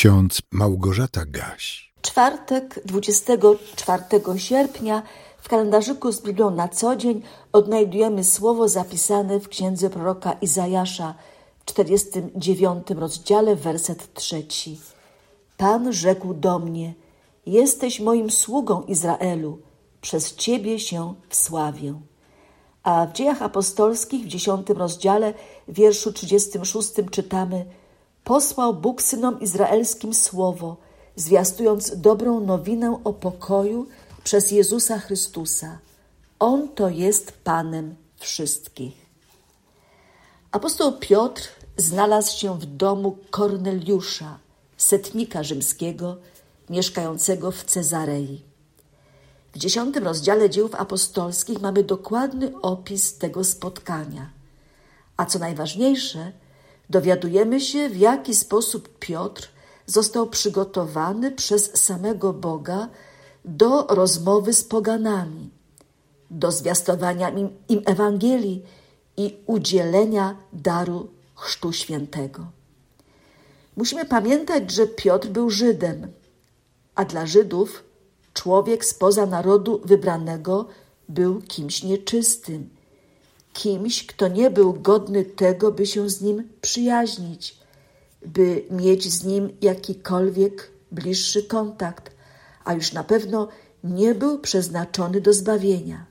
ksiądz Małgorzata Gaś. Czwartek 24 sierpnia w kalendarzyku z Biblią na co dzień odnajdujemy słowo zapisane w księdze proroka Izajasza w 49 rozdziale, werset trzeci. Pan rzekł do mnie: Jesteś moim sługą Izraelu, przez ciebie się wsławię. A w dziejach apostolskich w 10 rozdziale, wierszu 36 czytamy: Posłał Bóg synom izraelskim słowo, zwiastując dobrą nowinę o pokoju przez Jezusa Chrystusa. On to jest Panem wszystkich. Apostoł Piotr znalazł się w domu Korneliusza, setnika rzymskiego, mieszkającego w Cezarei. W dziesiątym rozdziale dziełów apostolskich mamy dokładny opis tego spotkania. A co najważniejsze, dowiadujemy się, w jaki sposób Piotr został przygotowany przez samego Boga do rozmowy z poganami, do zwiastowania im, im Ewangelii i udzielenia daru Chrztu Świętego. Musimy pamiętać, że Piotr był Żydem, a dla Żydów człowiek spoza narodu wybranego był kimś nieczystym, kimś, kto nie był godny tego, by się z nim przyjaźnić, by mieć z nim jakikolwiek bliższy kontakt, a już na pewno nie był przeznaczony do zbawienia.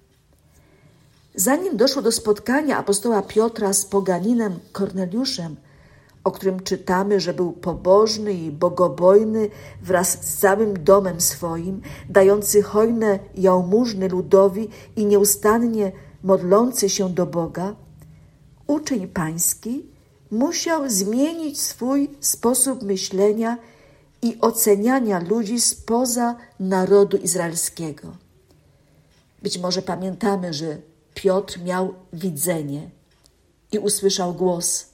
Zanim doszło do spotkania apostoła Piotra z poganinem Korneliuszem, o którym czytamy, że był pobożny i bogobojny wraz z całym domem swoim, dający hojne jałmużny ludowi i nieustannie modlący się do Boga, uczeń pański musiał zmienić swój sposób myślenia i oceniania ludzi spoza narodu izraelskiego. Być może pamiętamy, że Piotr miał widzenie i usłyszał głos: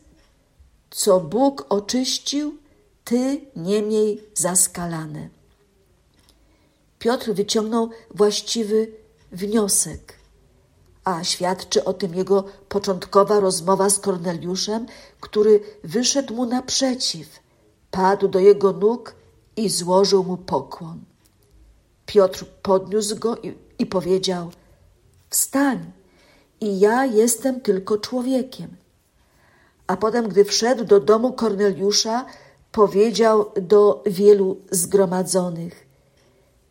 Co Bóg oczyścił, ty nie miej zaskalane. Piotr wyciągnął właściwy wniosek, a świadczy o tym jego początkowa rozmowa z Korneliuszem, który wyszedł mu naprzeciw, padł do jego nóg i złożył mu pokłon. Piotr podniósł go i, i powiedział: Wstań, i ja jestem tylko człowiekiem. A potem, gdy wszedł do domu Korneliusza, powiedział do wielu zgromadzonych: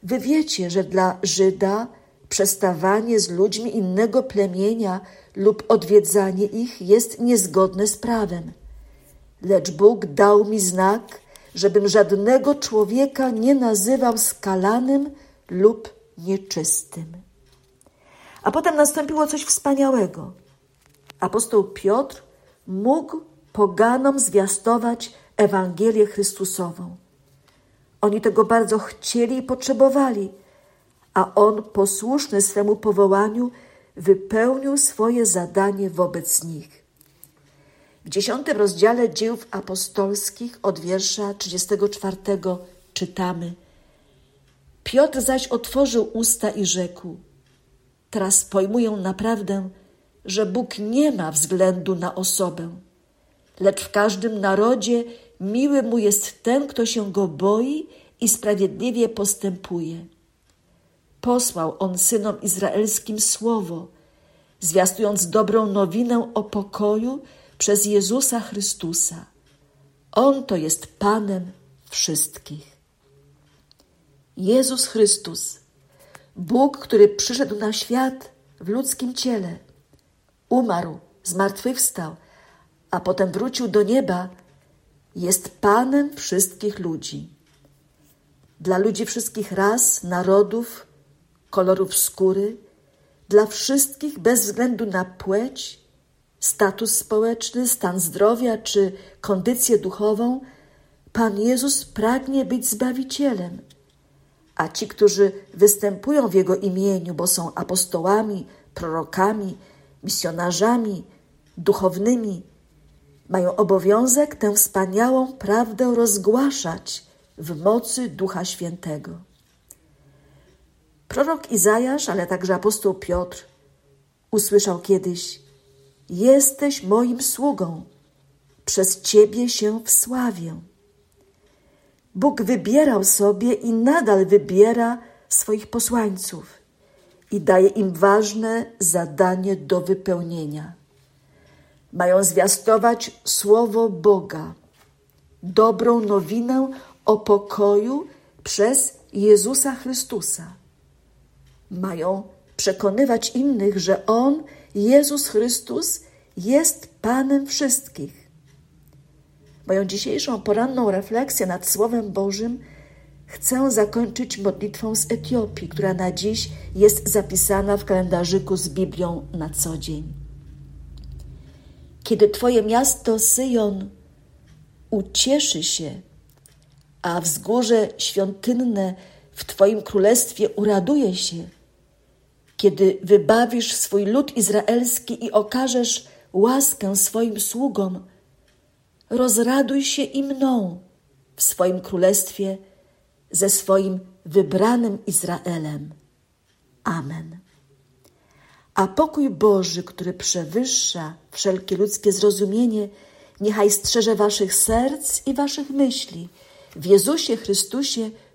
Wy wiecie, że dla Żyda przestawanie z ludźmi innego plemienia lub odwiedzanie ich jest niezgodne z prawem. Lecz Bóg dał mi znak, żebym żadnego człowieka nie nazywał skalanym lub nieczystym. A potem nastąpiło coś wspaniałego. Apostoł Piotr mógł poganom zwiastować Ewangelię Chrystusową. Oni tego bardzo chcieli i potrzebowali, a on, posłuszny swemu powołaniu, wypełnił swoje zadanie wobec nich. W dziesiątym rozdziale dziejów apostolskich od wiersza 34 czytamy Piotr zaś otworzył usta i rzekł Teraz pojmuję naprawdę, że Bóg nie ma względu na osobę, lecz w każdym narodzie miły mu jest ten, kto się go boi i sprawiedliwie postępuje. Posłał on synom izraelskim słowo, zwiastując dobrą nowinę o pokoju przez Jezusa Chrystusa. On to jest Panem wszystkich. Jezus Chrystus Bóg, który przyszedł na świat w ludzkim ciele, umarł, zmartwychwstał, a potem wrócił do nieba, jest Panem wszystkich ludzi. Dla ludzi wszystkich ras, narodów, kolorów skóry, dla wszystkich bez względu na płeć, status społeczny, stan zdrowia czy kondycję duchową, Pan Jezus pragnie być Zbawicielem a ci, którzy występują w Jego imieniu, bo są apostołami, prorokami, misjonarzami, duchownymi, mają obowiązek tę wspaniałą prawdę rozgłaszać w mocy Ducha Świętego. Prorok Izajasz, ale także apostoł Piotr usłyszał kiedyś: Jesteś moim sługą, przez ciebie się wsławię. Bóg wybierał sobie i nadal wybiera swoich posłańców i daje im ważne zadanie do wypełnienia. Mają zwiastować Słowo Boga, dobrą nowinę o pokoju przez Jezusa Chrystusa. Mają przekonywać innych, że On, Jezus Chrystus, jest Panem wszystkich. Moją dzisiejszą poranną refleksję nad Słowem Bożym chcę zakończyć modlitwą z Etiopii, która na dziś jest zapisana w kalendarzyku z Biblią na co dzień. Kiedy Twoje miasto Syjon ucieszy się, a wzgórze świątynne w Twoim królestwie uraduje się, kiedy wybawisz swój lud izraelski i okażesz łaskę swoim sługom, rozraduj się i mną w swoim królestwie ze swoim wybranym Izraelem. Amen. A pokój Boży, który przewyższa wszelkie ludzkie zrozumienie, niechaj strzeże waszych serc i waszych myśli w Jezusie Chrystusie